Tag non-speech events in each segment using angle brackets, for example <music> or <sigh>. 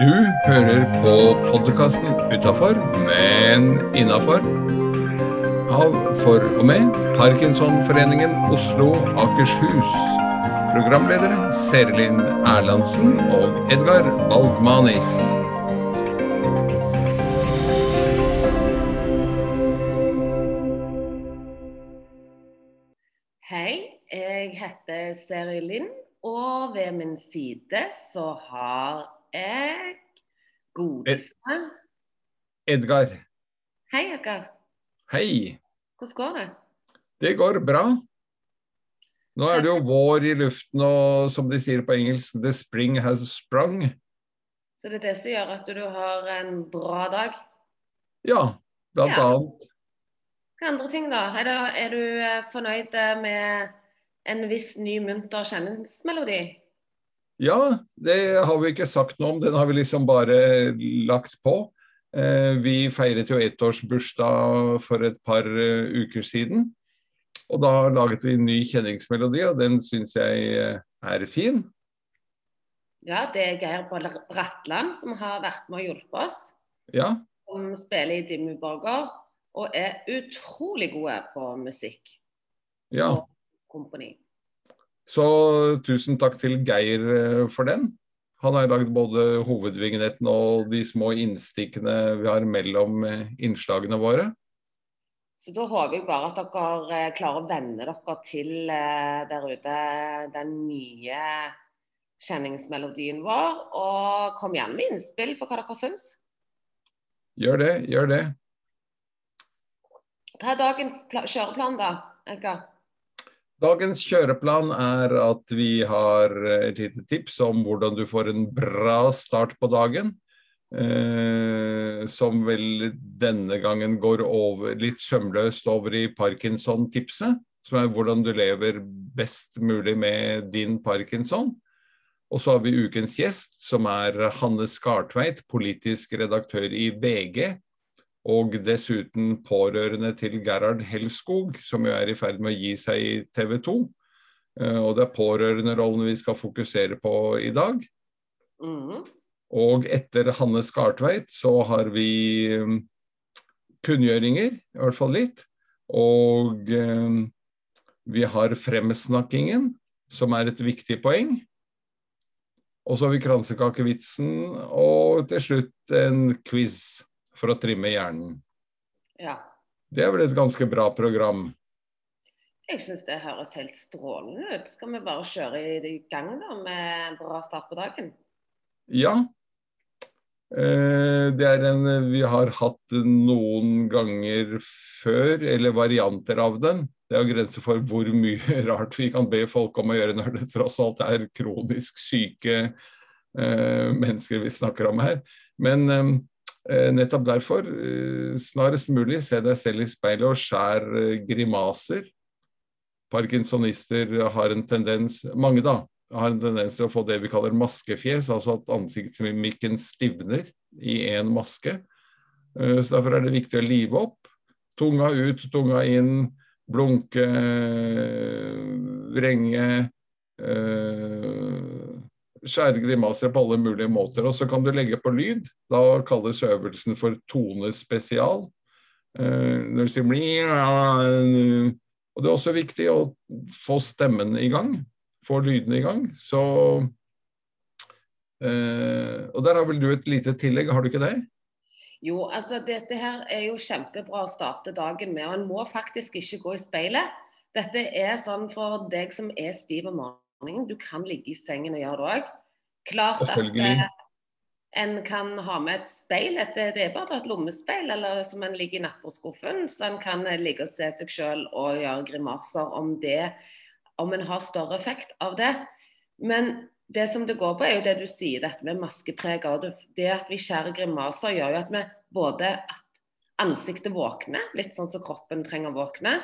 Du hører på podkasten utafor, men innafor. Av for og med Parkinsonforeningen Oslo Akershus. Programledere Serlin Erlandsen og Edgar Baldmanis. Hei, jeg heter Seri Lind, og ved min side så har jeg godeste Edgar, Hei, Edgar. hei. Hvordan går det? Det går bra. Nå er det jo vår i luften, og som de sier på engelsk, the spring has sprung. Så det er det som gjør at du har en bra dag? Ja, blant Ja. annet. Hva andre ting, da? Er, det, er du eh, fornøyd eh, med en viss ny munter kjenningsmelodi? Ja, det har vi ikke sagt noe om. Den har vi liksom bare lagt på. Eh, vi feiret jo ettårsbursdag for et par eh, uker siden. Og da laget vi en ny kjenningsmelodi, og den syns jeg eh, er fin. Ja, det er Geir Bratland som har vært med og hjulpet oss. Ja, Som spiller i Dimmu Borger og er utrolig gode på musikk ja. og komponi. Så tusen takk til Geir eh, for den. Han har laget både hovedvignetten og de små innstikkene vi har mellom eh, innslagene våre. Så da håper jeg bare at dere eh, klarer å venne dere til der ute den nye kjenningsmelodien vår. Og kom gjerne med innspill på hva dere syns. Gjør det, gjør det. Hva er dagens kjøreplan, da? Edgar? Dagens kjøreplan er at vi har eh, et lite tips om hvordan du får en bra start på dagen. Eh, som vel denne gangen går over, litt sømløst over i Parkinson-tipset. Som er hvordan du lever best mulig med din parkinson. Og så har vi ukens gjest, som er Hanne Skartveit, politisk redaktør i VG. Og dessuten pårørende til Gerhard Helskog, som jo er i ferd med å gi seg i TV 2. Eh, Og det er pårørenderollen vi skal fokusere på i dag. Mm. Og etter Hanne Skartveit så har vi eh, kunngjøringer, i hvert fall litt. Og eh, vi har fremsnakkingen, som er et viktig poeng. Og så har vi kransekakevitsen, og til slutt en quiz for å trimme hjernen. Ja. Det er vel et ganske bra program. Jeg syns det høres helt strålende ut. Skal vi bare kjøre i gang da med en bra start på dagen? Ja. Eh, Det er en vi har hatt noen ganger før, eller varianter av den. Det er jo grenser for hvor mye <laughs> rart vi kan be folk om å gjøre når det tross alt er kronisk syke eh, mennesker vi snakker om her. Men eh, nettopp derfor, eh, snarest mulig, se deg selv i speilet og skjær eh, grimaser. Parkinsonister har en tendens, mange da, har en tendens til å få det vi kaller maskefjes, altså at ansiktsmimikken stivner i én maske. Eh, Så Derfor er det viktig å live opp. Tunga ut, tunga inn, blunke, vrenge. eh, Skjære grimaser på alle mulige måter. Og så kan du legge på lyd. Da kalles øvelsen for tone spesial. Når du sier Og det er også viktig å få stemmen i gang få lydene i gang. Så eh, Og der har vel du et lite tillegg, har du ikke det? Jo, altså dette her er jo kjempebra å starte dagen med, og en må faktisk ikke gå i speilet. Dette er sånn for deg som er stiv om morgenen. Du kan ligge i sengen og gjøre det òg. Klart at eh, en kan ha med et speil. Et, det er bare et lommespeil eller som en ligger i nattbordskuffen, så en kan eh, ligge og se seg sjøl og gjøre grimaser om det om en har større effekt av det. Men det som det går på, er jo det du sier, dette med maskepreger. Det, det at vi skjærer grimaser, gjør jo at vi både at ansiktet våkner, litt sånn som kroppen trenger å våkne,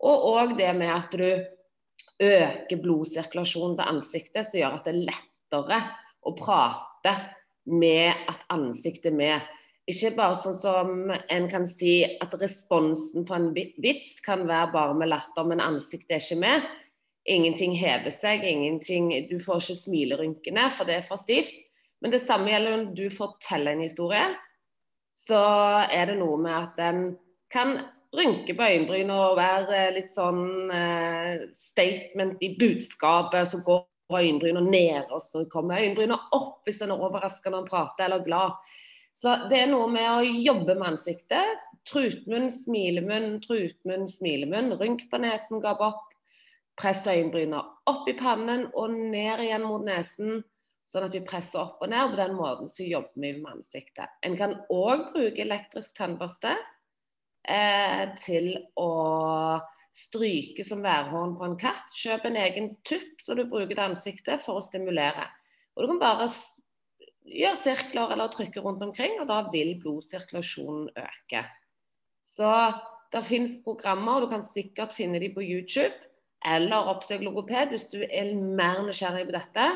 og òg det med at du øker blodsirkulasjonen til ansiktet, som gjør at det er lettere å prate med at ansiktet er med. Ikke bare sånn som en kan si at responsen på en vits kan være bare med latter, men ansiktet er ikke med. Ingenting hever seg, ingenting, du får ikke smilerynkene, for det er for stivt. Men det samme gjelder når du forteller en historie. Så er det noe med at den kan rynke på øyenbrynene og være litt sånn eh, statement i budskapet. Så går øyenbrynene ned, og så kommer øyenbrynene opp hvis en er overraska når en prater eller glad. Så det er noe med å jobbe med ansiktet. Trutmunn, smilemunn, trutmunn, smilemunn. Rynk på nesen, gap opp. Press øyenbrynene opp i pannen og ned igjen mot nesen. Sånn at vi presser opp og ned. På den måten så jobber vi med ansiktet. En kan òg bruke elektrisk tannbørste eh, til å stryke som værhorn på en katt. Kjøp en egen tupp som du bruker til ansiktet for å stimulere. Og Du kan bare gjøre sirkler eller trykke rundt omkring, og da vil blodsirkulasjonen øke. Så det finnes programmer, og du kan sikkert finne de på YouTube. Eller oppsøk logoped hvis du er mer nysgjerrig på dette.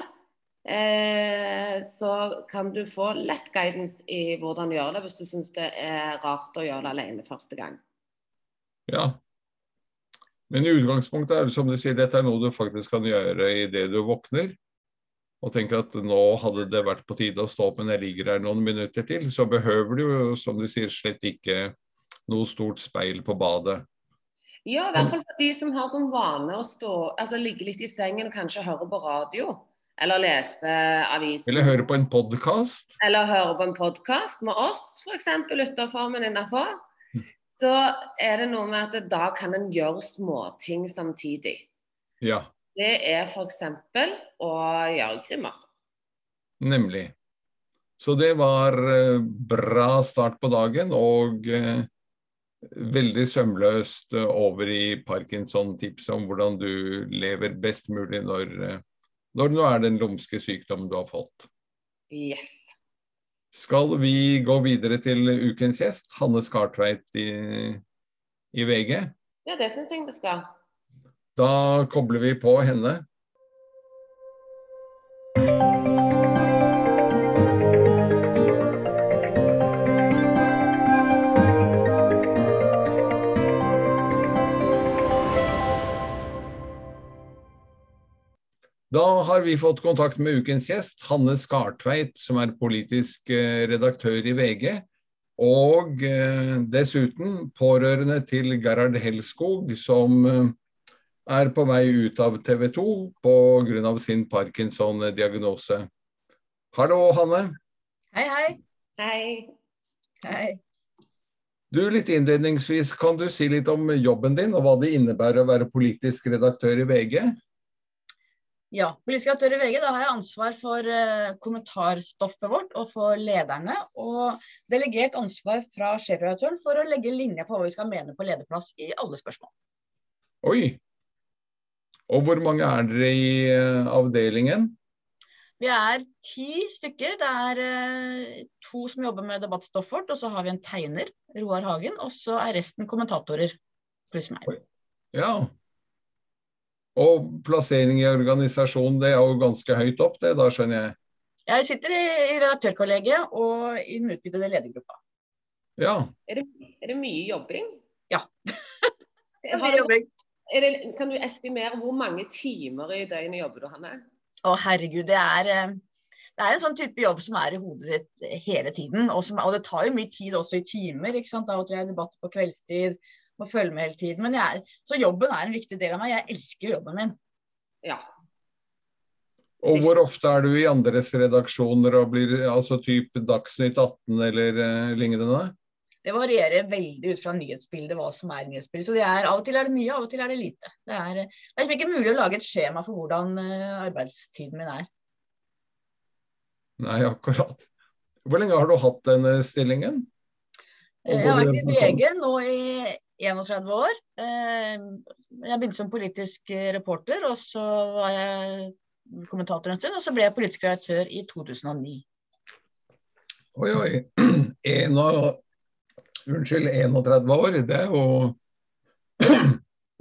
Eh, så kan du få lett guidance i hvordan du gjør det, hvis du syns det er rart å gjøre det alene første gang. Ja. Men i utgangspunktet er det som du sier, dette er noe du faktisk kan gjøre idet du våkner. Og tenker at nå hadde det vært på tide å stå opp, men jeg ligger her noen minutter til. Så behøver du jo, som du sier, slett ikke noe stort speil på badet. Ja, i hvert fall for de som har som vane å stå, altså ligge litt i sengen og kanskje høre på radio. Eller lese aviser Eller høre på en podkast. Eller høre på en podkast med oss, f.eks. utenfor, men innafor. Så er det noe med at da kan en gjøre småting samtidig. Ja. Det er f.eks. å gjøre grimaser. Nemlig. Så det var eh, bra start på dagen, og eh, veldig sømløst over i Parkinson-tips om hvordan du lever best mulig når eh, når det nå er den lumske sykdommen du har fått. Yes. Skal vi gå videre til ukens gjest, Hanne Skartveit i, i VG? Ja, det syns jeg vi skal. Da kobler vi på henne. Da har vi fått kontakt med ukens gjest, Hanne Skartveit, som er politisk eh, redaktør i VG. Og eh, dessuten pårørende til Gerhard Helskog, som eh, er på vei ut av TV 2 pga. sin Parkinson-diagnose. Hallo, Hanne. Hei, hei. Hei. Hei. Du, litt innledningsvis, Kan du si litt om jobben din, og hva det innebærer å være politisk redaktør i VG? Ja, redaktør i VG, da har jeg ansvar for uh, kommentarstoffet vårt og for lederne. Og delegert ansvar fra sjefredaktøren for å legge linja på hva vi skal mene på lederplass i alle spørsmål. Oi. Og hvor mange er dere i uh, avdelingen? Vi er ti stykker. Det er uh, to som jobber med debattstoffet vårt, og så har vi en tegner, Roar Hagen, og så er resten kommentatorer, pluss meg. Oi. Ja, og plassering i organisasjonen, det er jo ganske høyt opp, det da, skjønner jeg? Jeg sitter i, i redaktørkollegiet og i den utvidede ledergruppa. Ja. Er det, er det mye jobbing? Ja. <laughs> det mye jobbing. Det, kan du estimere hvor mange timer i døgnet jobber du, Hanne? Å herregud, det er, eh, det er en sånn type jobb som er i hodet ditt hele tiden. Og, som, og det tar jo mye tid også i timer. ikke sant? Da og til jeg debatter på kveldstid må følge med hele tiden. Men jeg, så jobben er en viktig del av meg. Jeg elsker jobben min. Ja. Og hvor ofte er du i andres redaksjoner og blir altså type Dagsnytt 18 eller uh, lignende? Det varierer veldig ut fra nyhetsbildet hva som er nyhetsbildet. Så er, Av og til er det mye, av og til er det lite. Det er, det er liksom ikke mulig å lage et skjema for hvordan uh, arbeidstiden min er. Nei, akkurat. Hvor lenge har du hatt denne stillingen? Jeg har vært i VG nå i 31 år. Eh, jeg begynte som politisk reporter, og så var jeg kommentator en stund. Og så ble jeg politisk redaktør i 2009. Oi, oi. <clears throat> Unnskyld, 31 år, det er jo <clears throat>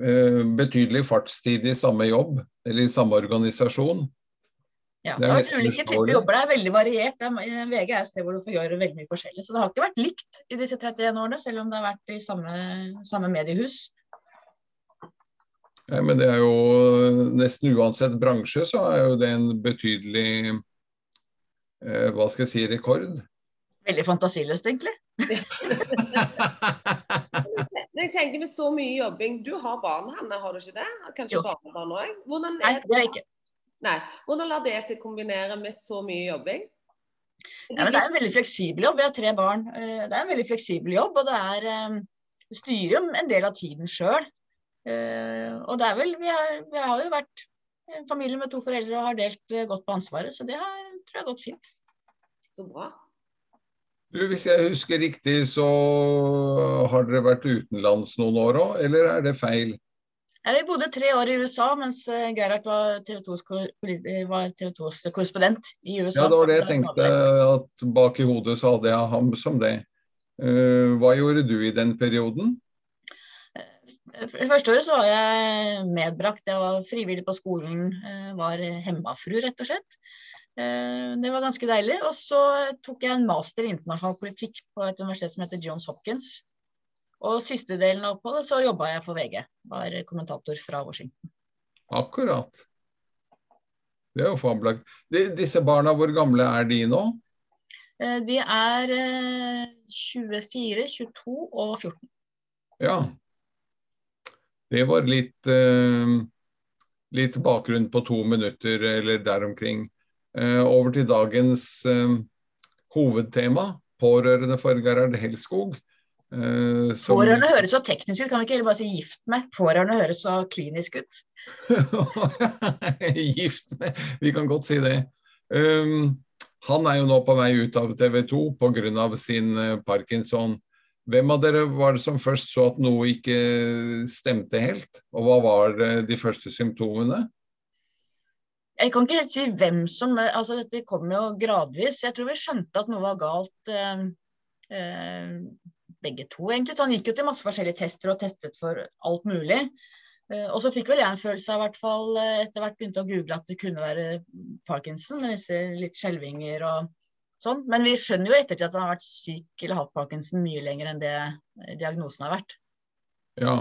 eh, betydelig fartstid i samme jobb, eller i samme organisasjon. Ja, det er ulike typer jobber. Det er veldig variert. VG er et sted hvor du får gjøre veldig mye forskjellig. Så det har ikke vært likt i disse 31 årene, selv om det har vært i samme, samme mediehus. Ja, men det er jo nesten uansett bransje, så er jo det en betydelig eh, hva skal jeg si, rekord? Veldig fantasiløst, egentlig. <laughs> Men jeg tenker med så mye jobbing Du har barn, Hanne, har du ikke det? Kanskje Jo. barnebarn òg? Nei, det det er ikke. Nei. Hvordan lar det seg kombinere med så mye jobbing? Ja, men det er en veldig fleksibel jobb. Jeg har tre barn. Eh, Det er en veldig fleksibel jobb, og det er eh, Du styrer jo en del av tiden sjøl. Og det er vel vi har, vi har jo vært en familie med to foreldre og har delt eh, godt på ansvaret, så det har, tror jeg har gått fint. Så bra. Du, hvis jeg husker riktig, så har dere vært utenlands noen år òg, eller er det feil? Vi bodde tre år i USA mens eh, Gerhard var TV 2s var TV 2s korrespondent i USA. Ja, det var det jeg tenkte, at bak i hodet så hadde jeg ham som det. Eh, hva gjorde du i den perioden? I første året så var jeg medbrakt. Jeg var frivillig på skolen. eh, Var hemmafru, rett og slett. Eh, Det var ganske deilig. Og så tok jeg en master i internasjonal politikk på et universitet som heter Johns Hopkins. Og siste delen av oppholdet så jobba jeg for VG. Var kommentator fra Washington. Akkurat. Det er jo fabelaktig. Disse barna, hvor gamle er de nå? Eh, De er eh, 24, 22 og 14. Ja. Det var litt, eh, litt bakgrunn på to minutter eller der omkring. Eh, over til dagens eh, hovedtema, pårørende for Gerhard Helskog. Eh, som- Pårørende høres så teknisk ut, kan du ikke bare si gift med? Pårørende høres så klinisk ut. <laughs> Gift med, vi kan godt si det. Um, han er jo nå på vei ut av TV 2 pga. sin eh, parkinson. Hvem av dere var det som først så at noe ikke stemte helt? Og hva var eh, de første symptomene? Jeg kan ikke helt si hvem som altså Dette kom jo gradvis. Jeg tror vi skjønte at noe var galt eh, begge to, egentlig. Så han gikk jo til masse forskjellige tester og testet for alt mulig. Eh, og så fikk vel jeg en følelse av, hvert fall eh, etter hvert begynte å google at det kunne være parkinson, med disse litt skjelvinger og sånn. Men vi skjønner jo ettertid at han har vært syk eller hatt parkinson mye lenger enn det eh, diagnosen har vært. Ja.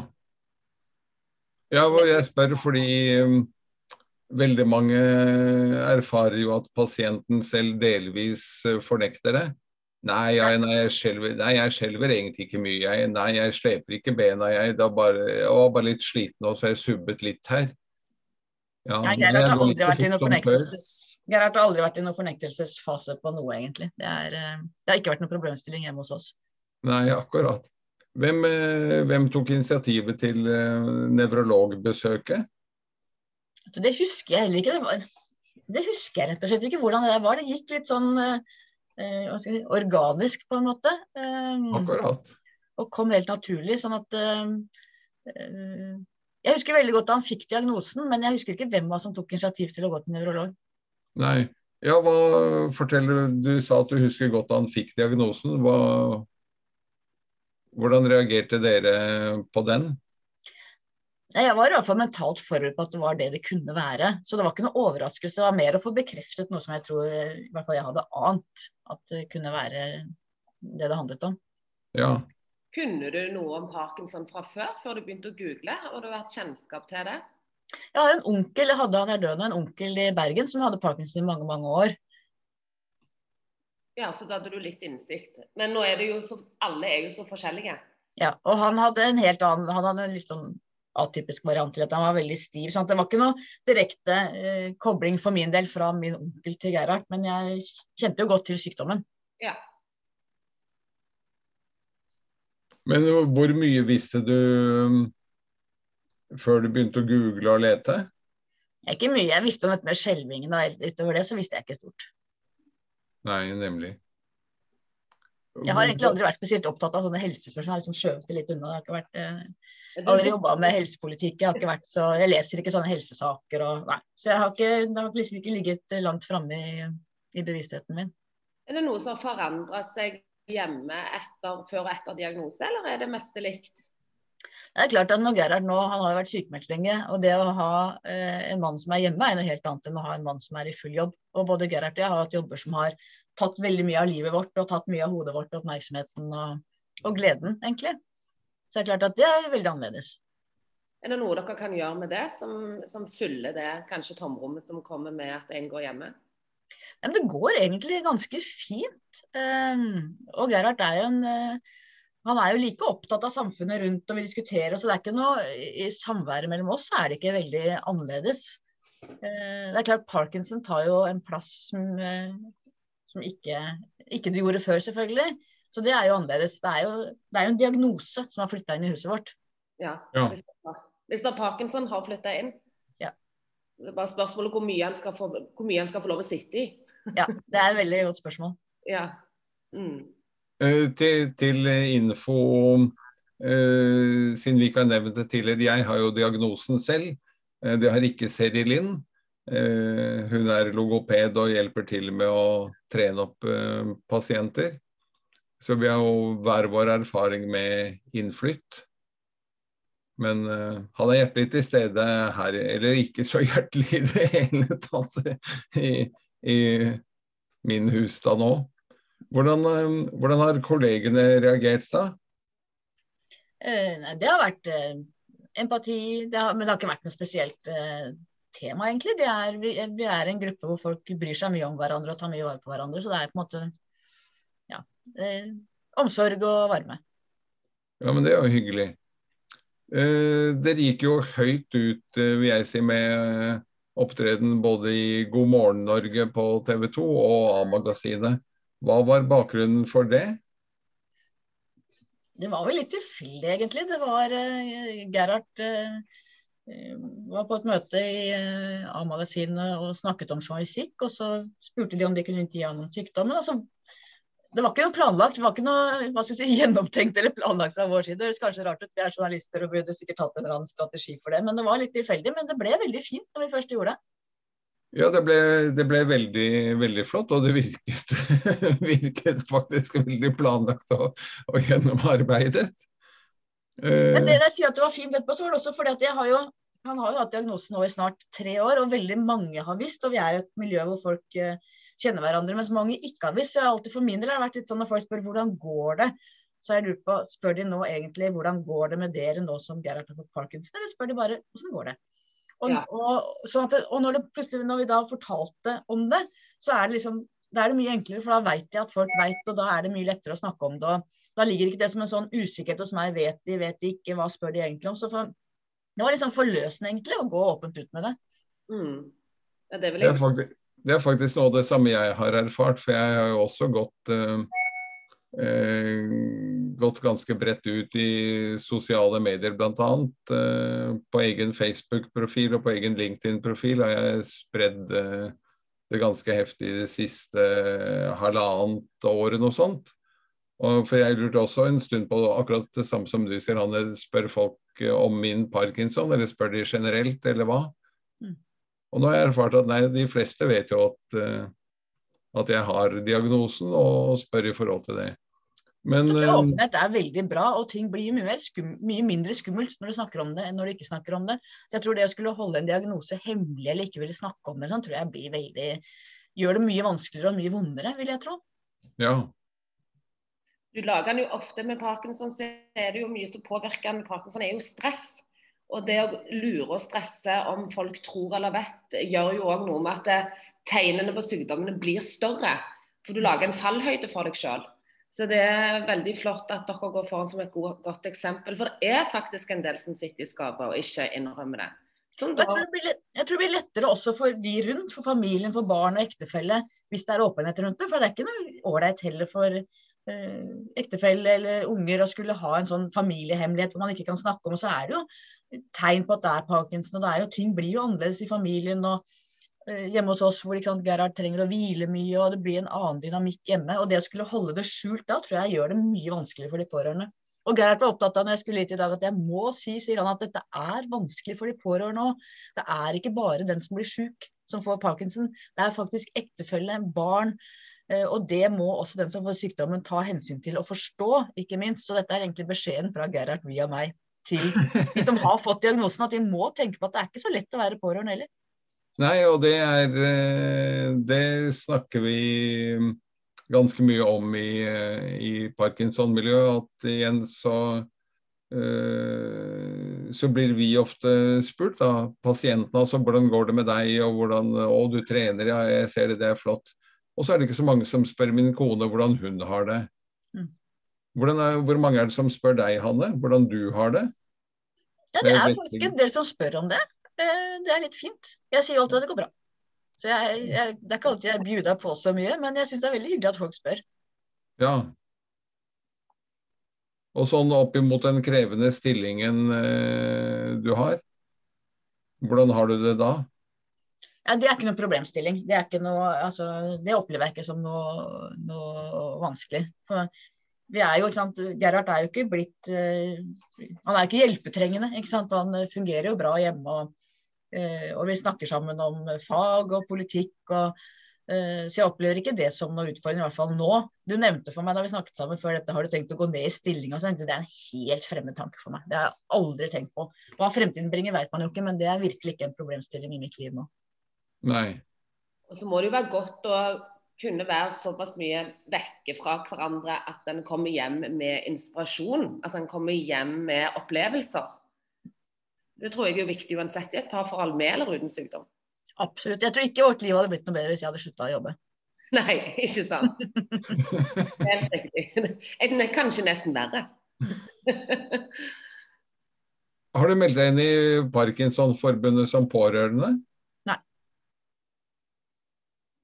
Ja, og jeg spør fordi um, veldig mange erfarer jo at pasienten selv delvis fornekter det. Nei, jeg, nei, jeg, skjelver, nei, jeg skjelver egentlig ikke mye. Jeg, nei, jeg sleper ikke bena. Jeg, bare, jeg var bare litt sliten og så har jeg subbet litt her. Ja, Nei, Gerhard har aldri vært i noen fornektelsesfase på noe, egentlig. Det, er, eh, det har ikke vært noen problemstilling hjemme hos oss. Nei, akkurat. Hvem, eh, hvem tok initiativet til eh, nevrologbesøket? Det husker jeg heller ikke. Det, var, det husker jeg rett og slett ikke hvordan det var. Det gikk litt sånn si, organisk, på en måte. eh, Akkurat. og kom helt naturlig. Sånn at eh, eh, Jeg husker veldig godt da han fikk diagnosen, men jeg husker ikke hvem av som tok initiativ til å gå til nevrolog. Nei. Ja, hva forteller Du Du sa at du husker godt da han fikk diagnosen. Hva, hvordan reagerte dere på den? Jeg var i hvert fall mentalt forberedt på at det var det det kunne være. Så det var ikke noe overraskelse. Det var mer å få bekreftet noe som jeg tror i hvert fall jeg hadde ant at det kunne være det det handlet om. Ja. Kunne du noe om parkinson fra før, før du begynte å google? Har du hatt kjennskap til det? Jeg har en onkel, jeg hadde han er død nå, en onkel i Bergen som hadde parkinson i mange, mange år. Ja, så da hadde du litt innsikt. Men nå er det jo så, alle er jo så forskjellige. Ja, og han hadde en helt annen Han hadde en litt sånn atypisk variant til at han var veldig stiv. sånn at Det var ikke noe direkte eh, kobling for min del fra min onkel til Gerhard, men jeg kjente jo godt til sykdommen. Ja. Men hvor mye visste du um, før du begynte å google og lete? Ikke mye. Jeg visste om dette med skjelvingen, og utover det så visste jeg ikke stort. Nei, nemlig. Jeg har egentlig aldri vært spesielt opptatt av sånne helsespørsmål. Jeg har liksom skjøvet det litt unna. Det har ikke vært, eh, Er aldri du, jobba med helsepolitikk. Jeg har så, jeg leser ikke sånne helsesaker. Og, nei. Så jeg har ikke, det har liksom ikke ligget langt framme i, i bevisstheten min. er det noe som har forandra seg hjemme etter, før og etter diagnose, eller er det meste likt? Det er klart at når Gerhard nå, han har jo vært sykemeldt lenge, og det å ha eh, en mann som er hjemme er noe helt annet enn å ha en mann som er i full jobb. Og både Gerhard og jeg har hatt jobber som har tatt veldig mye av livet vårt, og tatt mye av hodet vårt, oppmerksomheten og, og gleden, egentlig. Så det er klart at det er veldig annerledes. Er det noe dere kan gjøre med det, som, som fyller det kanskje tomrommet som kommer med at en går hjemme? Men det går egentlig ganske fint. Um, og Gerhard er jo en uh, han er jo like opptatt av samfunnet rundt og vil diskutere. Så det er ikke noe i samværet mellom oss er det ikke veldig annerledes. Uh, det er klart Parkinson tar jo en plass som, uh, som ikke, ikke, du gjorde før, selvfølgelig. Så det er jo annerledes. Det er jo, det er jo en diagnose som har flytta inn i huset vårt. Ja. ja. Hvis da Parkinson har flytta inn, ja. det er bare spørsmålet hvor mye han skal få, mye han skal få lov å sitte i. Ja, det er et veldig godt spørsmål. Ja. Mm. Uh, til, til, info uh, Siden vi ikke har nevnt det tidligere, jeg har jo diagnosen selv. Uh, det har ikke Seri Linn. hun er logoped og hjelper til med å trene opp pasienter. Så vi har jo hver vår erfaring med innflytt. Men han er hjertelig til stede her, eller ikke så hjertelig i det hele tatt, i, i min husstand nå. Hvordan, um, hvordan, har kollegene reagert da? Eh, det har vært uh, empati, det har, men det har ikke vært noe spesielt eh, tema, egentlig. Er, vi, vi, er en gruppe hvor folk bryr seg mye om hverandre og tar mye vare på hverandre. Så det er på en måte ja, eh, omsorg og varme. Ja, men det er jo hyggelig. Eh, dere gikk jo høyt ut, vil jeg si, med opptreden både i God morgen Norge på TV 2 og A-magasinet. Hva var bakgrunnen for det? Det var vel litt tilfeldig, egentlig. Det var eh, Gerhard eh, var på et møte i A-magasinet og snakket om journalistikk. Og så spurte de om de kunne gi ham om sykdommen. Og så det var ikke noe planlagt, det var ikke noe si, <laughs> gjennomtenkt eller planlagt fra vår side. Det høres kanskje rart ut, vi er journalister og burde sikkert hatt en eller annen strategi for det. Men det var litt tilfeldig. Men det ble veldig fint når vi først gjorde det. Ja, det ble, det ble veldig, veldig flott, og det virket, <laughs> virket faktisk veldig planlagt og, og gjennomarbeidet. Men det jeg sier at det var fint etterpå, så var det også fordi at jeg har jo han har jo hatt diagnosen nå i snart tre år, og veldig mange har visst. Og vi er jo et miljø hvor folk uh, kjenner hverandre, mens mange ikke har visst. Så jeg har alltid for min del har vært litt sånn når folk spør hvordan går det, så jeg lurer på, spør de nå egentlig hvordan går det med dere nå som Gerhard har fått parkinson, eller spør de bare hvordan går det? Og, ja. og, at, og når, det, når, vi da fortalte om det, så er det liksom da er det mye enklere, for da veit jeg at folk veit, og da er det mye lettere å snakke om det. og Da ligger ikke det som en sånn usikkerhet hos meg. Vet de, vet de ikke, hva spør de egentlig om? Så for, det var litt liksom forløsende, egentlig, å gå åpent ut med det. Mm. Ja, det, er jeg det er faktisk noe av det samme jeg har erfart, for jeg har jo også gått eh, eh, gått ganske bredt ut i sosiale medier, bl.a. Eh, på egen Facebook-profil og på egen LinkedIn-profil har jeg spredd eh, det ganske heftig det siste eh, halvannet året, noe sånt. Og for jeg lurte også en stund på akkurat det samme som du sier, Hanne. Spør folk eh, om min parkinson, eller spør de generelt, eller hva? Og nå har jeg erfart at nei, de fleste vet jo at, uh, at jeg har diagnosen, og spør i forhold til det. Men, så uh, åpenhet er veldig bra, og ting blir mye, skum, mye, mindre skummelt når du snakker om det enn når du ikke snakker om det. Så jeg tror det å skulle holde en diagnose hemmelig eller ikke ville snakke om det, sånn, tror jeg blir veldig gjør det mye vanskeligere og mye vondere, vil jeg tro. Ja. Du lager den jo ofte med parkinson, så er det jo mye som påvirker den. Parkinson er jo stress. Og det å lure og stresse om folk tror eller vet, gjør jo òg noe med at tegnene på sykdommene blir større. For du lager en fallhøyde for deg sjøl. Så det er veldig flott at dere går foran som et godt eksempel. For det er faktisk en del som sitter i skapet og ikke innrømmer det. Da... Jeg, tror det blir, jeg, tror det blir lettere også for de rundt, for familien, for barn og ektefelle, hvis det er åpenhet rundt det. For det er ikke noe ålreit heller for eh, ektefelle eller unger å skulle ha en sånn familiehemmelighet hvor man ikke kan snakke om. Og så er det jo tegn på at det er parkinson. og det er jo, Ting blir jo annerledes i familien. og uh, Hjemme hos oss hvor sant, Gerhard trenger å hvile mye, og det blir en annen dynamikk hjemme. og Det å skulle holde det skjult da, tror jeg gjør det mye vanskeligere for de pårørende. Og Gerhard var opptatt av når jeg skulle hit i dag, at jeg må si sier han, at dette er vanskelig for de pårørende òg. Det er ikke bare den som blir syk som får parkinson. Det er faktisk ektefelle, barn. Eh, og det må også den som får sykdommen ta hensyn til og forstå, ikke minst. Så dette er egentlig beskjeden fra Gerhard via meg til de som har fått diagnosen, at de må tenke på at det er ikke så lett å være pårørende heller. Nei, og det er eh, Det snakker vi ganske mye om i, i Parkinson-miljøet. At igjen så eh, så blir vi ofte spurt, da, pasientene altså, hvordan går det med deg, og hvordan Å, du trener, ja, jeg ser det, det er flott. Og så er det ikke så mange som spør min kone hvordan hun har det. Mm. Er, hvor mange er det som spør deg, Hanne, hvordan du har det? Ja, det er faktisk en del som spør om det. Eh, det er litt fint. Jeg sier alltid at det går bra. Så jeg, jeg, Det er ikke alltid jeg bjuder på så mye, men jeg syns det er veldig hyggelig at folk spør. Ja. Og sånn opp imot den krevende stillingen eh, du har, hvordan har du det da? Ja, Det er ikke noe problemstilling. Det, ikke noe, altså, det opplever jeg ikke som noe, noe vanskelig. For vi er jo, ikke sant, Gerhard er jo ikke blitt uh, Han er ikke hjelpetrengende. ikke sant? Han fungerer jo bra hjemme. Og, uh, og vi snakker sammen om fag og politikk. og uh, Så jeg opplever ikke det som noe utfordring, i hvert fall nå. Du nevnte for meg da vi snakket sammen før dette, har du tenkt å gå ned i stilling? Og så tenkte jeg, Det er en helt fremmed tanke for meg. Det har jeg aldri tenkt på. Hva fremtiden bringer, vet man jo ikke, men det er virkelig ikke en problemstilling i mitt liv nå. Nei. Og så må det jo være godt å kunne være såpass mye vekke fra hverandre at en kommer hjem med inspirasjon. Altså en kommer hjem med opplevelser. Det tror jeg er viktig uansett i et par forhold med eller uten sykdom. Absolutt. Jeg tror ikke vårt liv hadde blitt noe bedre hvis jeg hadde slutta å jobbe. <laughs> Nei, ikke sant. <laughs> Helt riktig. Kanskje nesten verre. <laughs> Har du meldt deg inn i Parkinsonforbundet som pårørende? Nei.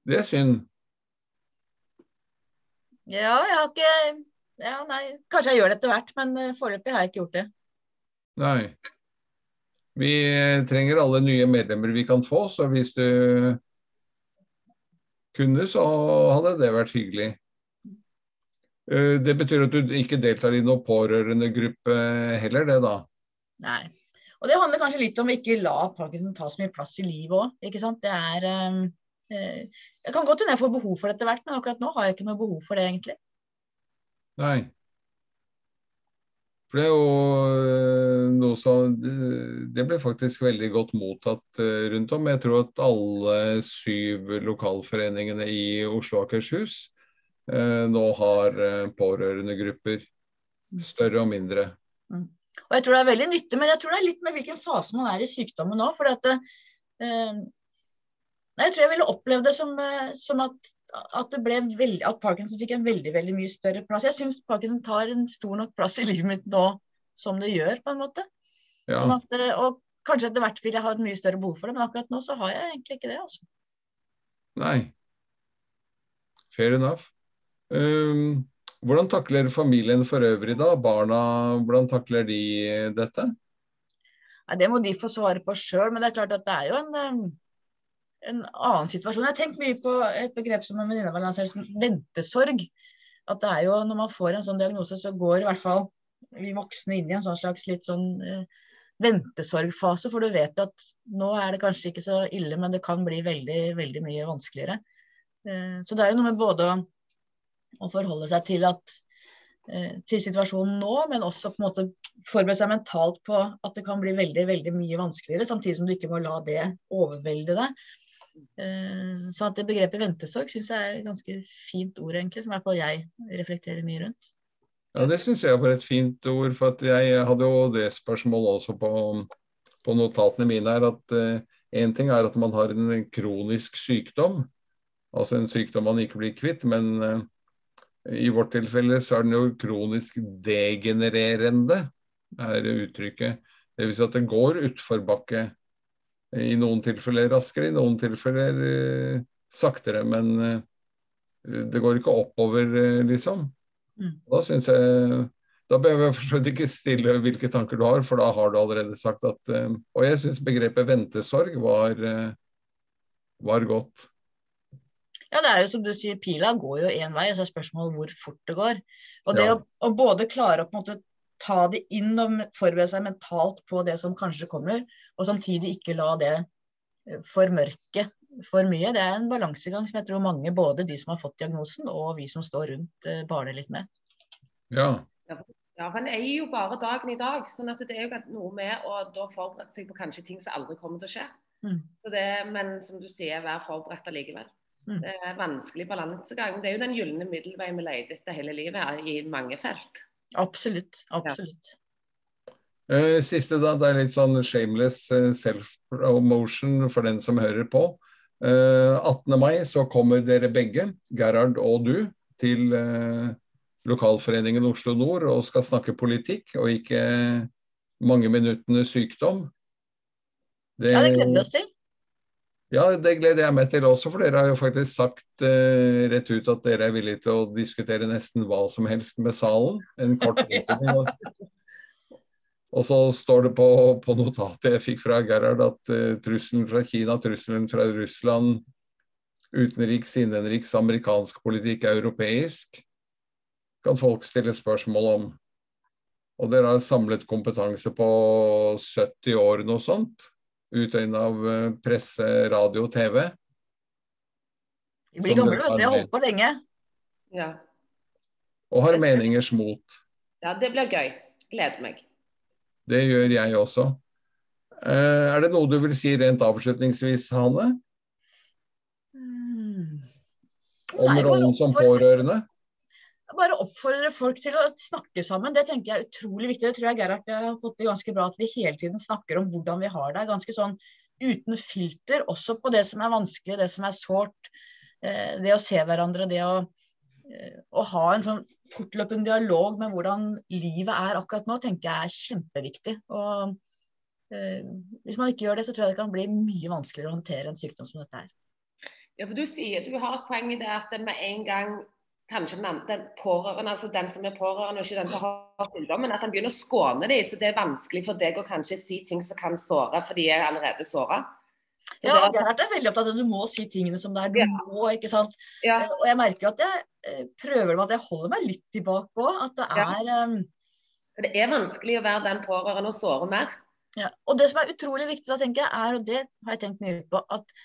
Det er synd. Ja, jeg har ikke ja, nei. Kanskje jeg gjør det etter hvert, men eh, foreløpig har jeg ikke gjort det. Nei. Vi trenger alle nye medlemmer vi kan få, så hvis du kunne, så hadde det vært hyggelig. Eh, det betyr at du ikke deltar i noen pårørendegruppe heller, det da? Nei. Og det handler kanskje litt om å ikke la Parkinson ta så mye plass i livet òg. Det er Eh, jeg kan godt hende jeg får behov for det etter hvert, men akkurat nå har jeg ikke noe behov for det, egentlig. Nei. For det er jo eh, noe som Det ble faktisk veldig godt mottatt eh, rundt om. Jeg tror at alle syv lokalforeningene i Oslo og Akershus nå har pårørendegrupper. Større og mindre. Mm. Og jeg tror det er veldig nyttig, men jeg tror det er litt med hvilken fase man er i sykdommen nå. For at, eh, Nei, jeg tror jeg ville opplevd det som, eh, som at, at, veldig, at, Parkinson fikk en veldig veldig mye større plass. Jeg syns Parkinson tar en stor nok plass i livet mitt nå som det gjør, på en måte. Ja. Sånn at, eh, og kanskje etter hvert vil jeg ha et mye større behov for det, men akkurat nå så har jeg egentlig ikke det. altså. Nei. Fair enough. Um, hvordan takler familien for øvrig da? Barna, hvordan takler de dette? Nei, Det må de få svare på sjøl, men det er klart at det er jo en um, en annen situasjon. Jeg har tenkt mye på et begrep som en venninne har lansert som ventesorg. At det er jo når man får en sånn diagnose, så går i hvert fall vi voksne inn i en sånn slags litt sånn eh, ventesorgfase. For du vet at nå er det kanskje ikke så ille, men det kan bli veldig, veldig mye vanskeligere. Eh, så det er jo noe med både å, å forholde seg til at eh, til situasjonen nå, men også på en måte forberede seg mentalt på at det kan bli veldig veldig mye vanskeligere, samtidig som du ikke må la det overvelde deg. Eh, så at det begrepet ventesorg syns jeg er et ganske fint ord, egentlig, som i hvert fall jeg reflekterer mye rundt. Ja, det syns jeg var et fint ord, for jeg hadde jo det spørsmålet også på, på notatene mine her. At én uh, ting er at man har en kronisk sykdom, altså en sykdom man ikke blir kvitt, men uh, i vårt tilfelle så er den jo kronisk degenererende, er uttrykket. Dvs. Si at det går utforbakke i noen tilfeller raskere, i noen tilfeller eh, saktere. Men eh, det går ikke oppover, eh, liksom. Mm. Da syns jeg Da behøver jeg for ikke stille hvilke tanker du har, for da har du allerede sagt at Og jeg syns begrepet ventesorg var, var godt. Ja, det er jo som du sier, pila går jo én vei, og så er spørsmålet hvor fort det går. Og det ja. å, å, både klare å på en måte ta det inn og forberede seg mentalt på det som kanskje kommer, og samtidig ikke la det eh, formørke for mye. Det er en balansegang som jeg tror mange, både de som har fått diagnosen og vi som står rundt, eh, baler litt med. Ja. Ja, for en eier jo bare dagen i dag. sånn at det er jo noe med å da forberede seg på kanskje ting som aldri kommer til å skje. Mm. Det, men som du sier, vær forberedt allikevel. Mm. Det er vanskelig balansegang. Det er jo den gylne middelveien vi leter etter hele livet her, i mange felt. Absolutt. Absolutt. Eh, siste, da. Det er litt sånn shameless eh, self-promotion for den som hører på. 18. mai så kommer dere begge, Gerhard og du, til lokalforeningen Oslo Nord og skal snakke politikk, og ikke mange minuttene sykdom. Det, ja, det gleder vi oss til. Ja, det gleder jeg meg til også, for dere har jo faktisk sagt uh, rett ut at dere er villige til å diskutere nesten hva som helst med salen. En kort <laughs> og, og så står det på, på, notatet jeg fikk fra Gerhard at uh, trusselen fra Kina, trusselen fra Russland, utenriks, innenriks, amerikansk politikk, europeisk, kan folk stille spørsmål om. Og dere har samlet kompetanse på 70 år, noe sånt utøyende av eh, presse, radio, TV. Vi blir gamle, vet du. Jeg har holdt på lenge. Ja. Og har meningers mot. Ja, det blir gøy. Gleder meg. Det gjør jeg også. Eh, er det noe du vil si rent avslutningsvis, Hane? Mm. Om rollen som pårørende? Bare oppfordre folk til å snakke sammen. Det tenker jeg er utrolig viktig. Det tror jeg Gerhard har fått det ganske bra at vi hele tiden snakker om hvordan vi har det. Ganske sånn uten filter, også på det som er vanskelig, det som er sårt. Eh, det å se hverandre, det å, eh, å ha en sånn fortløpende dialog med hvordan livet er akkurat nå, tenker jeg er kjempeviktig. Og eh, hvis man ikke gjør det, så tror jeg det kan bli mye vanskeligere å håndtere en sykdom som dette er. Ja, for Du sier du har et poeng i det at med en gang kanskje den, den pårørende, altså den som er pårørende, og ikke den som har sykdommen, at han begynner å skåne dem. Så det er vanskelig for deg å kanskje si ting som kan såre, for de er allerede såra. Ja, og det er veldig opptatt av at du må si tingene som det er. Du ja. må, ikke sant. Ja. Eh, og jeg merker jo at jeg eh, prøver med at jeg holder meg litt tilbake òg. At det er ja. um... Det er vanskelig å være den pårørende og såre mer. Ja. Og det som er utrolig viktig, da tenker jeg, er, og det har jeg tenkt mye på, at,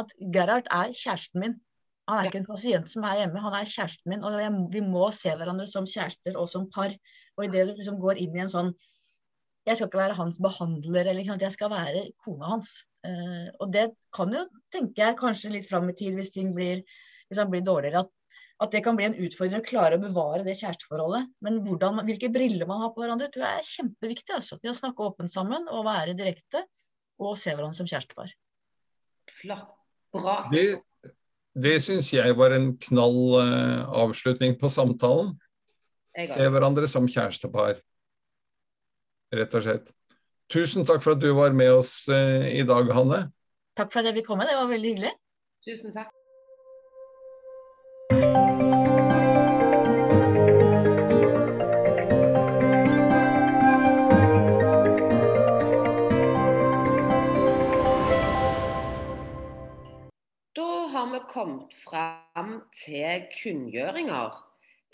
at Gerhard er kjæresten min. Han er ikke en pasient som er hjemme, han er kjæresten min. Og jeg, vi må se hverandre som kjærester og som par. Og idet du liksom går inn i en sånn Jeg skal ikke være hans behandler, eller jeg skal være kona hans. Uh, og det kan jo, tenker jeg, kanskje litt fram i tid hvis ting blir, hvis han blir dårligere, at, at, det kan bli en utfordring å klare å bevare det kjæresteforholdet. Men hvordan, hvilke briller man har på hverandre, tror jeg er kjempeviktig. Altså. Det å snakke åpent sammen og være direkte, og se hverandre som kjærestepar. Flott. Bra. Det det syns jeg var en knall uh, avslutning på samtalen. Se hverandre som kjærestepar, rett og slett. Tusen takk for at du var med oss uh, i dag, Hanne. Takk for at jeg fikk komme, det var veldig hyggelig. Tusen takk. Kommet fram til kunngjøringer.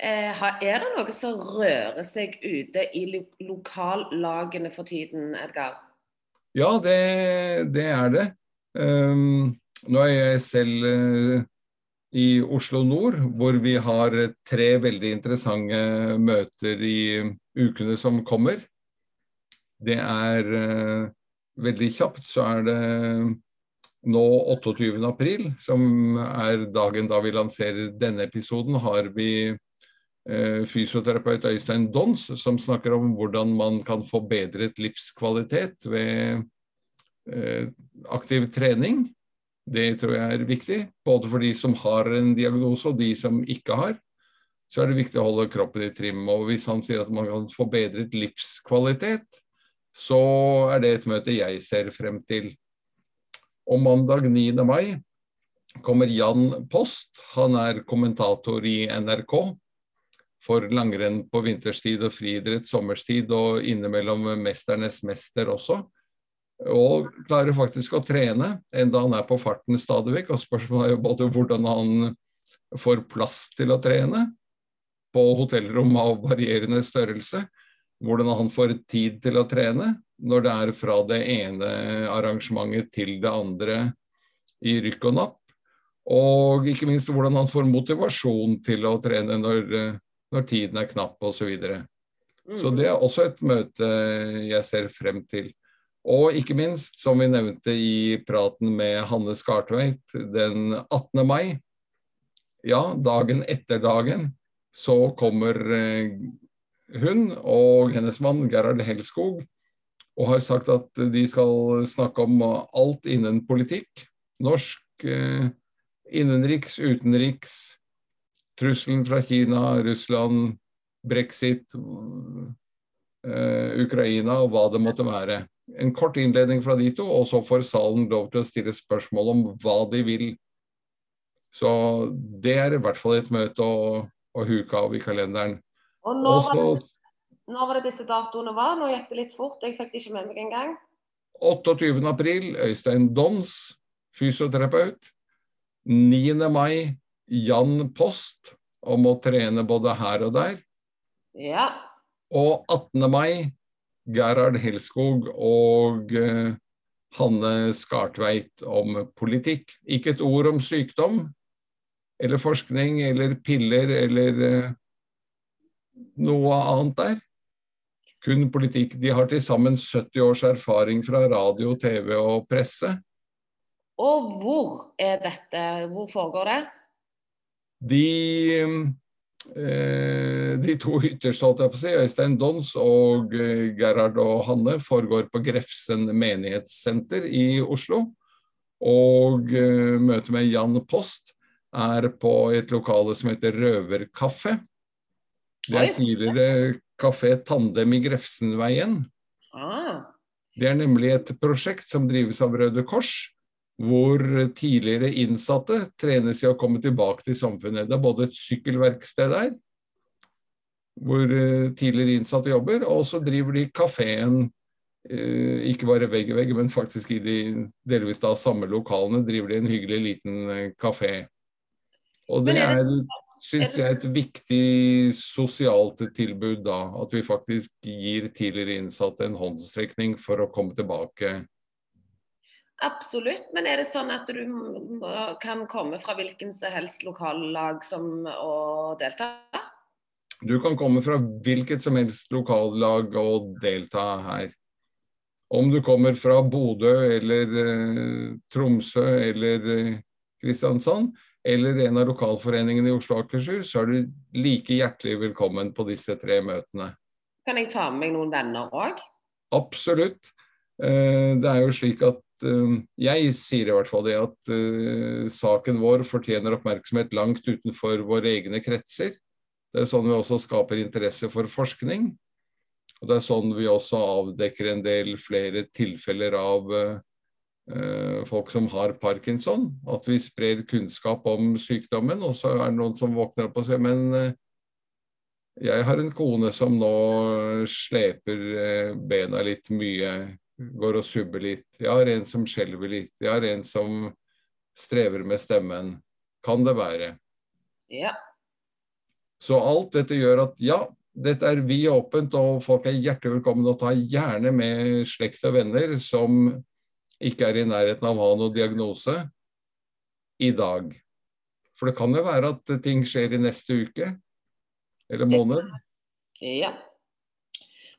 Eh, er det noe som rører seg ute i lokallagene for tiden, Edgar? Ja, det, det er det. Um, nå er jeg selv uh, i Oslo nord, hvor vi har tre veldig interessante møter i ukene som kommer. Det er uh, veldig kjapt, så er det nå 28. april, som er dagen da vi lanserer denne episoden, har vi eh, fysioterapeut Øystein Dons som snakker om hvordan man kan få bedret livskvalitet ved eh, aktiv trening. Det tror jeg er viktig, både for de som har en diagnose og de som ikke har. Så er det viktig å holde kroppen i trim. Og hvis han sier at man kan få bedret livskvalitet, så er det et møte jeg ser frem til. Og mandag 9. mai kommer Jan Post. Han er kommentator i NRK for langrenn på vinterstid og friidrett sommerstid, og innimellom 'Mesternes mester' også. Og klarer faktisk å trene, enda han er på farten stadig vekk. Og spørsmålet er jo både hvordan han får plass til å trene på hotellrom av varierende størrelse, hvordan han får tid til å trene, når det er fra det ene arrangementet til det andre i rykk og napp. Og ikke minst hvordan han får motivasjon til å trene når, når tiden er knapp osv. Så, videre. så mm. det er også et møte jeg ser frem til. Og ikke minst, som vi nevnte i praten med Hanne Skartveit den 18. mai, ja, dagen etter dagen, så kommer eh, hun og hennes mann Gerhard Helskog og har sagt at de skal snakke om alt innen politikk. Norsk, eh, innenriks, utenriks, trusselen fra Kina, Russland, brexit, eh, Ukraina og hva det måtte være. En kort innledning fra de to, og så får salen lov til å stille spørsmål om hva de vil. Så det er i hvert fall et møte å, å huke av i kalenderen. Og når, Også, var det, når var det disse datoene var? Nå gikk det litt fort, jeg fikk det ikke med meg engang. 28. april, Øystein Dons, fysioterapeut. 9. mai, Jan Post, om å trene både her og der. Ja. Og 18. mai Gerhard Helskog og uh, Hanne Skartveit om politikk. Ikke et ord om sykdom eller forskning eller piller eller uh, noe annet der. Kun politikk. De har til sammen 70 års erfaring fra radio, TV og presse. Og hvor er dette? Hvor foregår det? De Eh, de to ytterste, holdt jeg på å si, Øystein Dons og eh, Gerhard og Hanne, foregår på Grefsen menighetssenter i Oslo. Og eh, møtet med Jan Post er på et lokale som heter Røverkaffe. Det er tidligere Kafé Tandem i Grefsenveien. Ah. Det er nemlig et prosjekt som drives av Røde Kors hvor tidligere innsatte trenes i å komme tilbake til samfunnet. Det er både et sykkelverksted der, hvor eh, tidligere innsatte jobber, og så driver de kafeen eh, ikke bare vegg i vegg, men faktisk i de delvis da samme lokalene driver de en hyggelig liten eh, kafé. Og det er, syns jeg, er et viktig sosialt tilbud da. At vi faktisk gir tidligere innsatte en håndstrekning for å komme tilbake Absolutt, men er det sånn at du kan komme fra hvilken som helst lokallag som, å delta? Du kan komme fra hvilket som helst lokallag og delta her. Om du kommer fra Bodø eller eh, Tromsø eller eh, Kristiansand, eller en av lokalforeningene i Oslo og Akershus, så er du like hjertelig velkommen på disse tre møtene. Kan jeg ta med meg noen venner òg? Absolutt. Eh, det er jo slik at Eh, jeg sier i hvert fall det at uh, saken vår fortjener oppmerksomhet langt utenfor våre egne kretser. Det er sånn vi også skaper interesse for forskning. Og det er sånn vi også avdekker en del flere tilfeller av folk som har parkinson. At vi sprer kunnskap om sykdommen, og så er det noen som våkner opp og sier men uh, jeg har en kone som nå sleper bena litt mye går og subber litt. Jeg har en som skjelver litt. Jeg har en som strever med stemmen. Kan det være? Ja. Så alt dette gjør at ja, dette er vi åpent, og folk er hjertelig velkommen. Og ta gjerne med slekt og venner som ikke er i nærheten av å ha noen diagnose i dag. For det kan jo være at ting skjer i neste uke eller måned. Ja.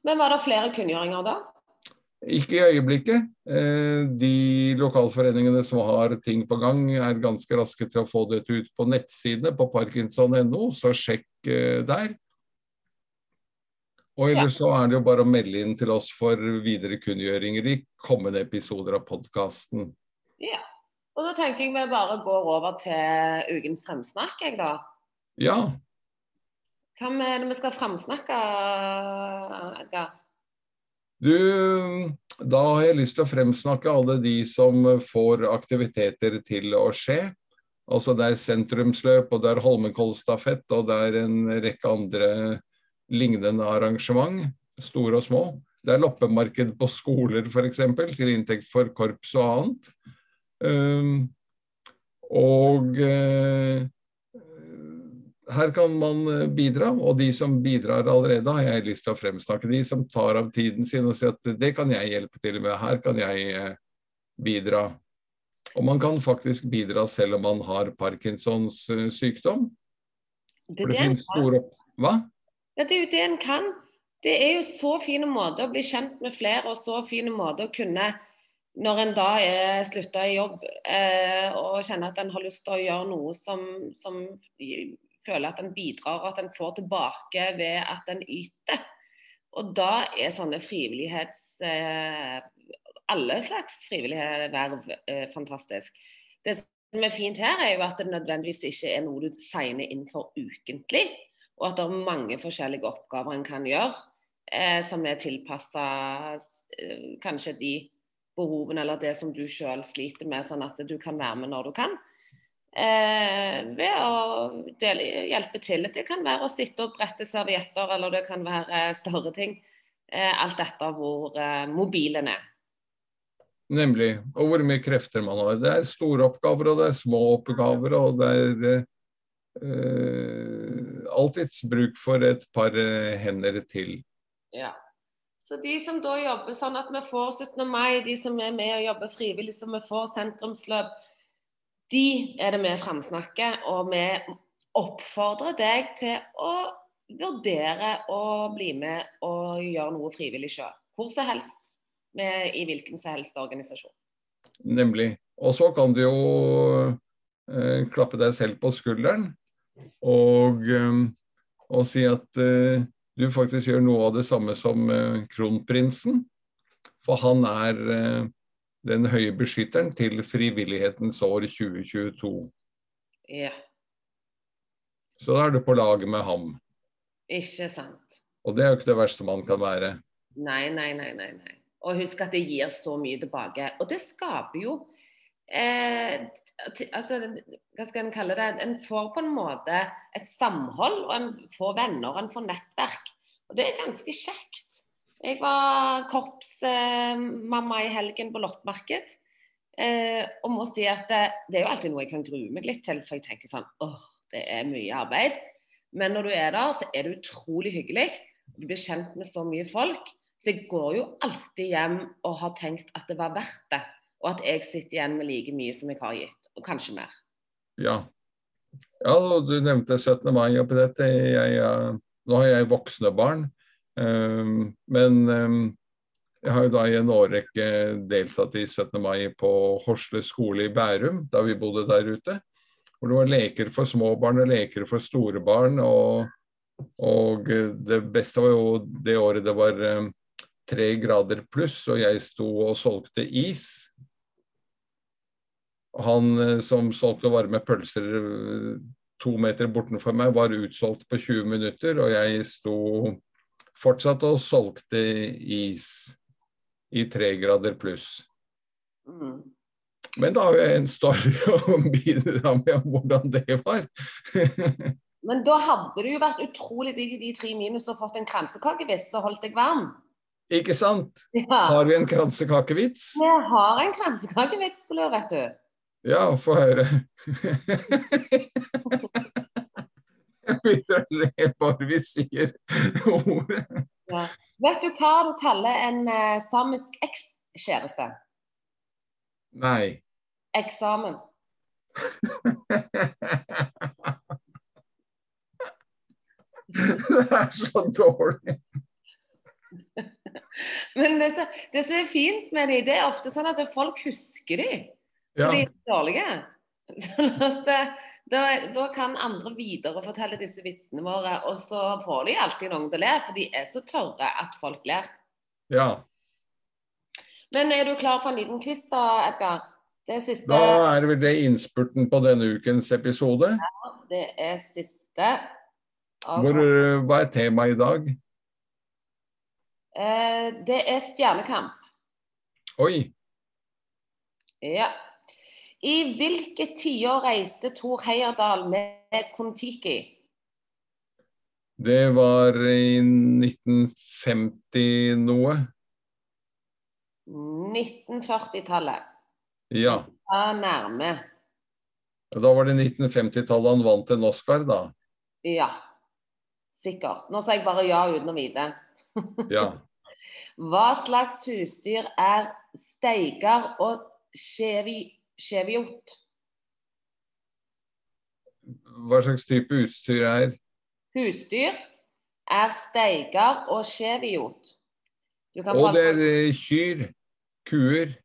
Men var det flere kunngjøringer da? Ikke i øyeblikket. Eh, de lokalforeningene som har ting på gang, er ganske raske til å få dette ut på nettsidene på parkinson.no, så sjekk eh, der. Og ellers så er det jo bare å melde inn til oss for videre kunngjøringer i kommende episoder av podkasten. Ja. Og da tenker jeg vi bare går over til ukens fremsnakk, jeg da. Ja. Hva er det vi skal fremsnakke, Edgar? Du, da har jeg lyst til å fremsnakke alle de som får aktiviteter til å skje. Altså Det er sentrumsløp, og det er Holmenkollstafett, og det er en rekke andre lignende arrangement, store og små. Det er loppemarked på skoler f.eks., til inntekt for korps og annet. Um, og uh, her kan man eh, bidra, og de som bidrar allerede, har jeg lyst til å fremsnakke. De som tar av tiden sin og sier at det kan jeg hjelpe til med, her kan jeg eh, bidra. Og man kan faktisk bidra selv om man har Parkinsons eh, sykdom. Det, det, det store... Hva? Ja, det er jo det en kan. Det er jo så fine måter å bli kjent med flere, og så fine måter å kunne når en da er slutta i jobb eh, og kjenner at en har lyst til å gjøre noe som, som føler at en bidrar, og at en får tilbake ved at en yter. Og da er sånne frivillighets... Eh, alle slags frivillige verv eh, fantastisk. Det som er fint her, er jo at det nødvendigvis ikke er noe du signer inn for ukentlig. Og at det er mange forskjellige oppgaver en kan gjøre eh, som er tilpassa eh, kanskje de behovene eller det som du sjøl sliter med, sånn at du kan være med når du kan. Eh, ved å dele, hjelpe til. Det kan være å sitte og brette servietter, eller det kan være større ting. Eh, alt etter hvor eh, mobilen er. Nemlig. Og hvor mye krefter man har. Det er store oppgaver, og det er små oppgaver, og det er uh, alltids bruk for et par hender til. Ja. Så de som da jobber sånn at vi får 17. mai, de som er med og jobber frivillig, så vi får sentrumsløp, de er det vi framsnakker. Og vi oppfordrer deg til å vurdere å bli med og gjøre noe frivillig sjøl. Hvor som helst med, i hvilken som helst organisasjon. Nemlig. Og så kan du jo eh, klappe deg selv på skulderen og, og si at uh, du faktisk gjør noe av det samme som uh, kronprinsen. For han er uh, den høye beskytteren til frivillighetens år 2022. Ja. Så da er du på lag med ham. Ikke sant. Og det er jo ikke det verste man kan være. Nei, nei, nei, nei. nei. Og husk at det gir så mye tilbake. Og det skaper jo eh, altså, Hva skal en kalle det? En får på en måte et samhold, og en får venner, og en får nettverk. Og det er ganske kjekt. Jeg var korpsmamma eh, i helgen på loppemarked. Eh, og må si at det, det, er jo alltid noe jeg kan grue meg litt til, for jeg tenker sånn åh, det er mye arbeid. Men når du er der, så er det utrolig hyggelig. Du blir kjent med så mye folk. Så jeg går jo alltid hjem og har tenkt at det var verdt det. Og at jeg sitter igjen med like mye som jeg har gitt, og kanskje mer. Ja. ja du nevnte 17. mai oppi dette. Jeg, jeg, nå har jeg voksne barn. Um, men um, jeg har jo da i en årrekke deltatt i 17. mai på Horsle skole i Bærum, da vi bodde der ute. Hvor det var leker for små barn og leker for store barn. Og, og det beste var jo det året det var um, tre grader pluss, og jeg sto og solgte is. Han eh, som solgte varme pølser eh, to meter bortenfor meg, var utsolgt på 20 minutter, og jeg sto fortsatt og solgte is i tre grader pluss. Mm. Men da har jeg en story <laughs> å bidra med om hvordan det var. <laughs> Men da hadde det jo vært utrolig digg i de tre minus og fått en kransekakevits og holdt deg varm. Ikke sant? Ja. Har vi en kransekakevits? Jeg har en kransekakevits skulle lur, vet du. Ja, få høre. Jeg begynner å le bare vi sier ordet. Ja. Vet du hva du kaller en uh, samisk ekskjæreste? Nei. Eksamen. det er så dårlig. <laughs> Men det, som er fint med dem, det er ofte sånn at folk husker dem. Ja. De er dårlige. <laughs> Sånn at eh, da, da, kan andre viderefortelle disse vitsene våre, og så får de alltid noen til å le, for de er så tørre at folk ler. Ja. Men er du klar for en liten quiz da, Edgar? Det er siste... Da er vel det innspurten på denne ukens episode? Ja, det er siste. Hvor, hva er temaet i dag? Eh, det er Stjernekamp. Oi. Ja. I hvilke tiår reiste Tor Heyerdahl med Kon-Tiki? Det var i 1950 noe. 1940-tallet. Ja. Da nærme. Da var det 1950-tallet han vant en Oscar, da? Ja. Sikkert. Nå sa jeg bare ja uten å vite ja. <laughs> Hva slags husdyr er steiger og skjeviot? Hva slags type utstyr er? Husdyr er steiger og skjeviot. Og det er eh, kyr. Kuer.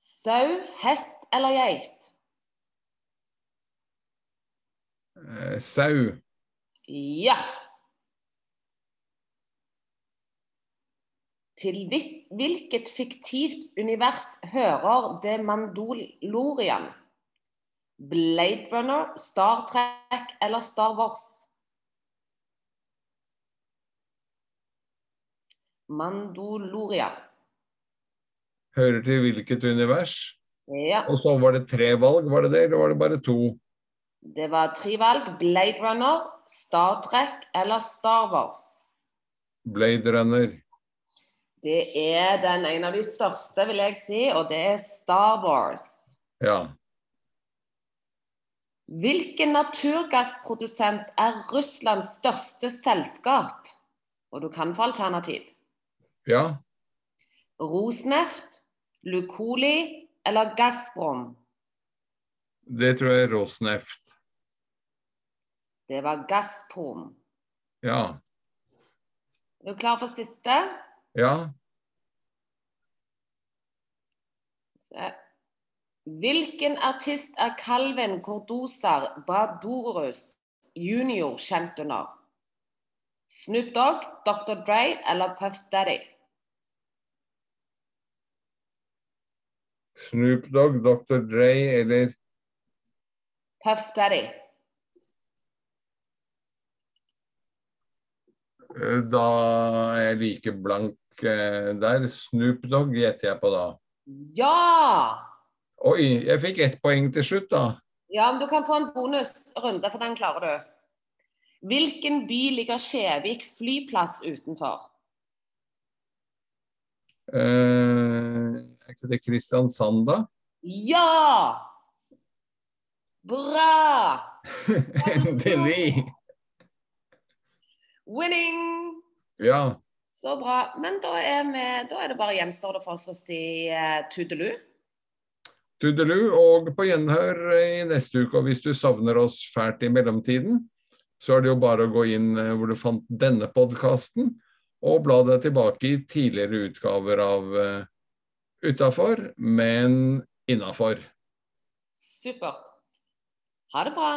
Sau, hest eller geit? Eh, sau. Ja. Til hvilket fiktivt univers hører det Mandalorian? Blade Runner, Star Trek eller Star Wars? Mandalorian. Hører til hvilket univers? Ja, Og så var det tre valg, var det det, eller var det bare to? det var tre valg. Blade Runner, Star Trek eller Star Wars? Blade Runner. Det er den en av de største, vil jeg si, og det er Star Wars. Ja. Hvilken naturgassprodusent er Russlands største selskap? Og du kan få alternativ. Ja. Rosneft, Lukoli eller Gazprom? Det tror jeg er Rosneft. Det var Gazprom. Ja. Er du klar for siste? Ja. Hvilken artist er Calvin Cordosar Badorus jr. kjent under? Snoop Dogg, Dr. Dre eller Puff Daddy? Snoop Dogg, Dr. Dre eller Puff Daddy. eh, Da er jeg like blank eh, der. Snoop Dogg gjetter jeg på da. Ja! Oi, jeg fikk ett poeng til slutt, da. Ja, men du kan få en bonusrunde, for den klarer du. Hvilken by ligger Skjevik flyplass utenfor? Eh, er ikke det Kristiansand, da? Ja! Bra! <laughs> Endelig! Winning! Ja. Så bra. Men da er, vi, da er det bare gjenstår det for oss å si uh, tudelu. Tudelu, og på gjenhør i neste uke. Og hvis du savner oss fælt i mellomtiden, så er det jo bare å gå inn eh, hvor du fant denne podkasten, og bla deg tilbake i tidligere utgaver av uh, Utafor, men innafor. Supert. Ha det bra.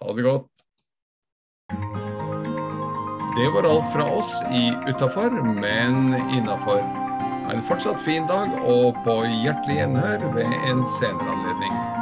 Ha det godt. Det var alt fra oss i Utafor, men innafor. Ha en fortsatt fin dag, og på hjertelig gjenhør ved en senere anledning.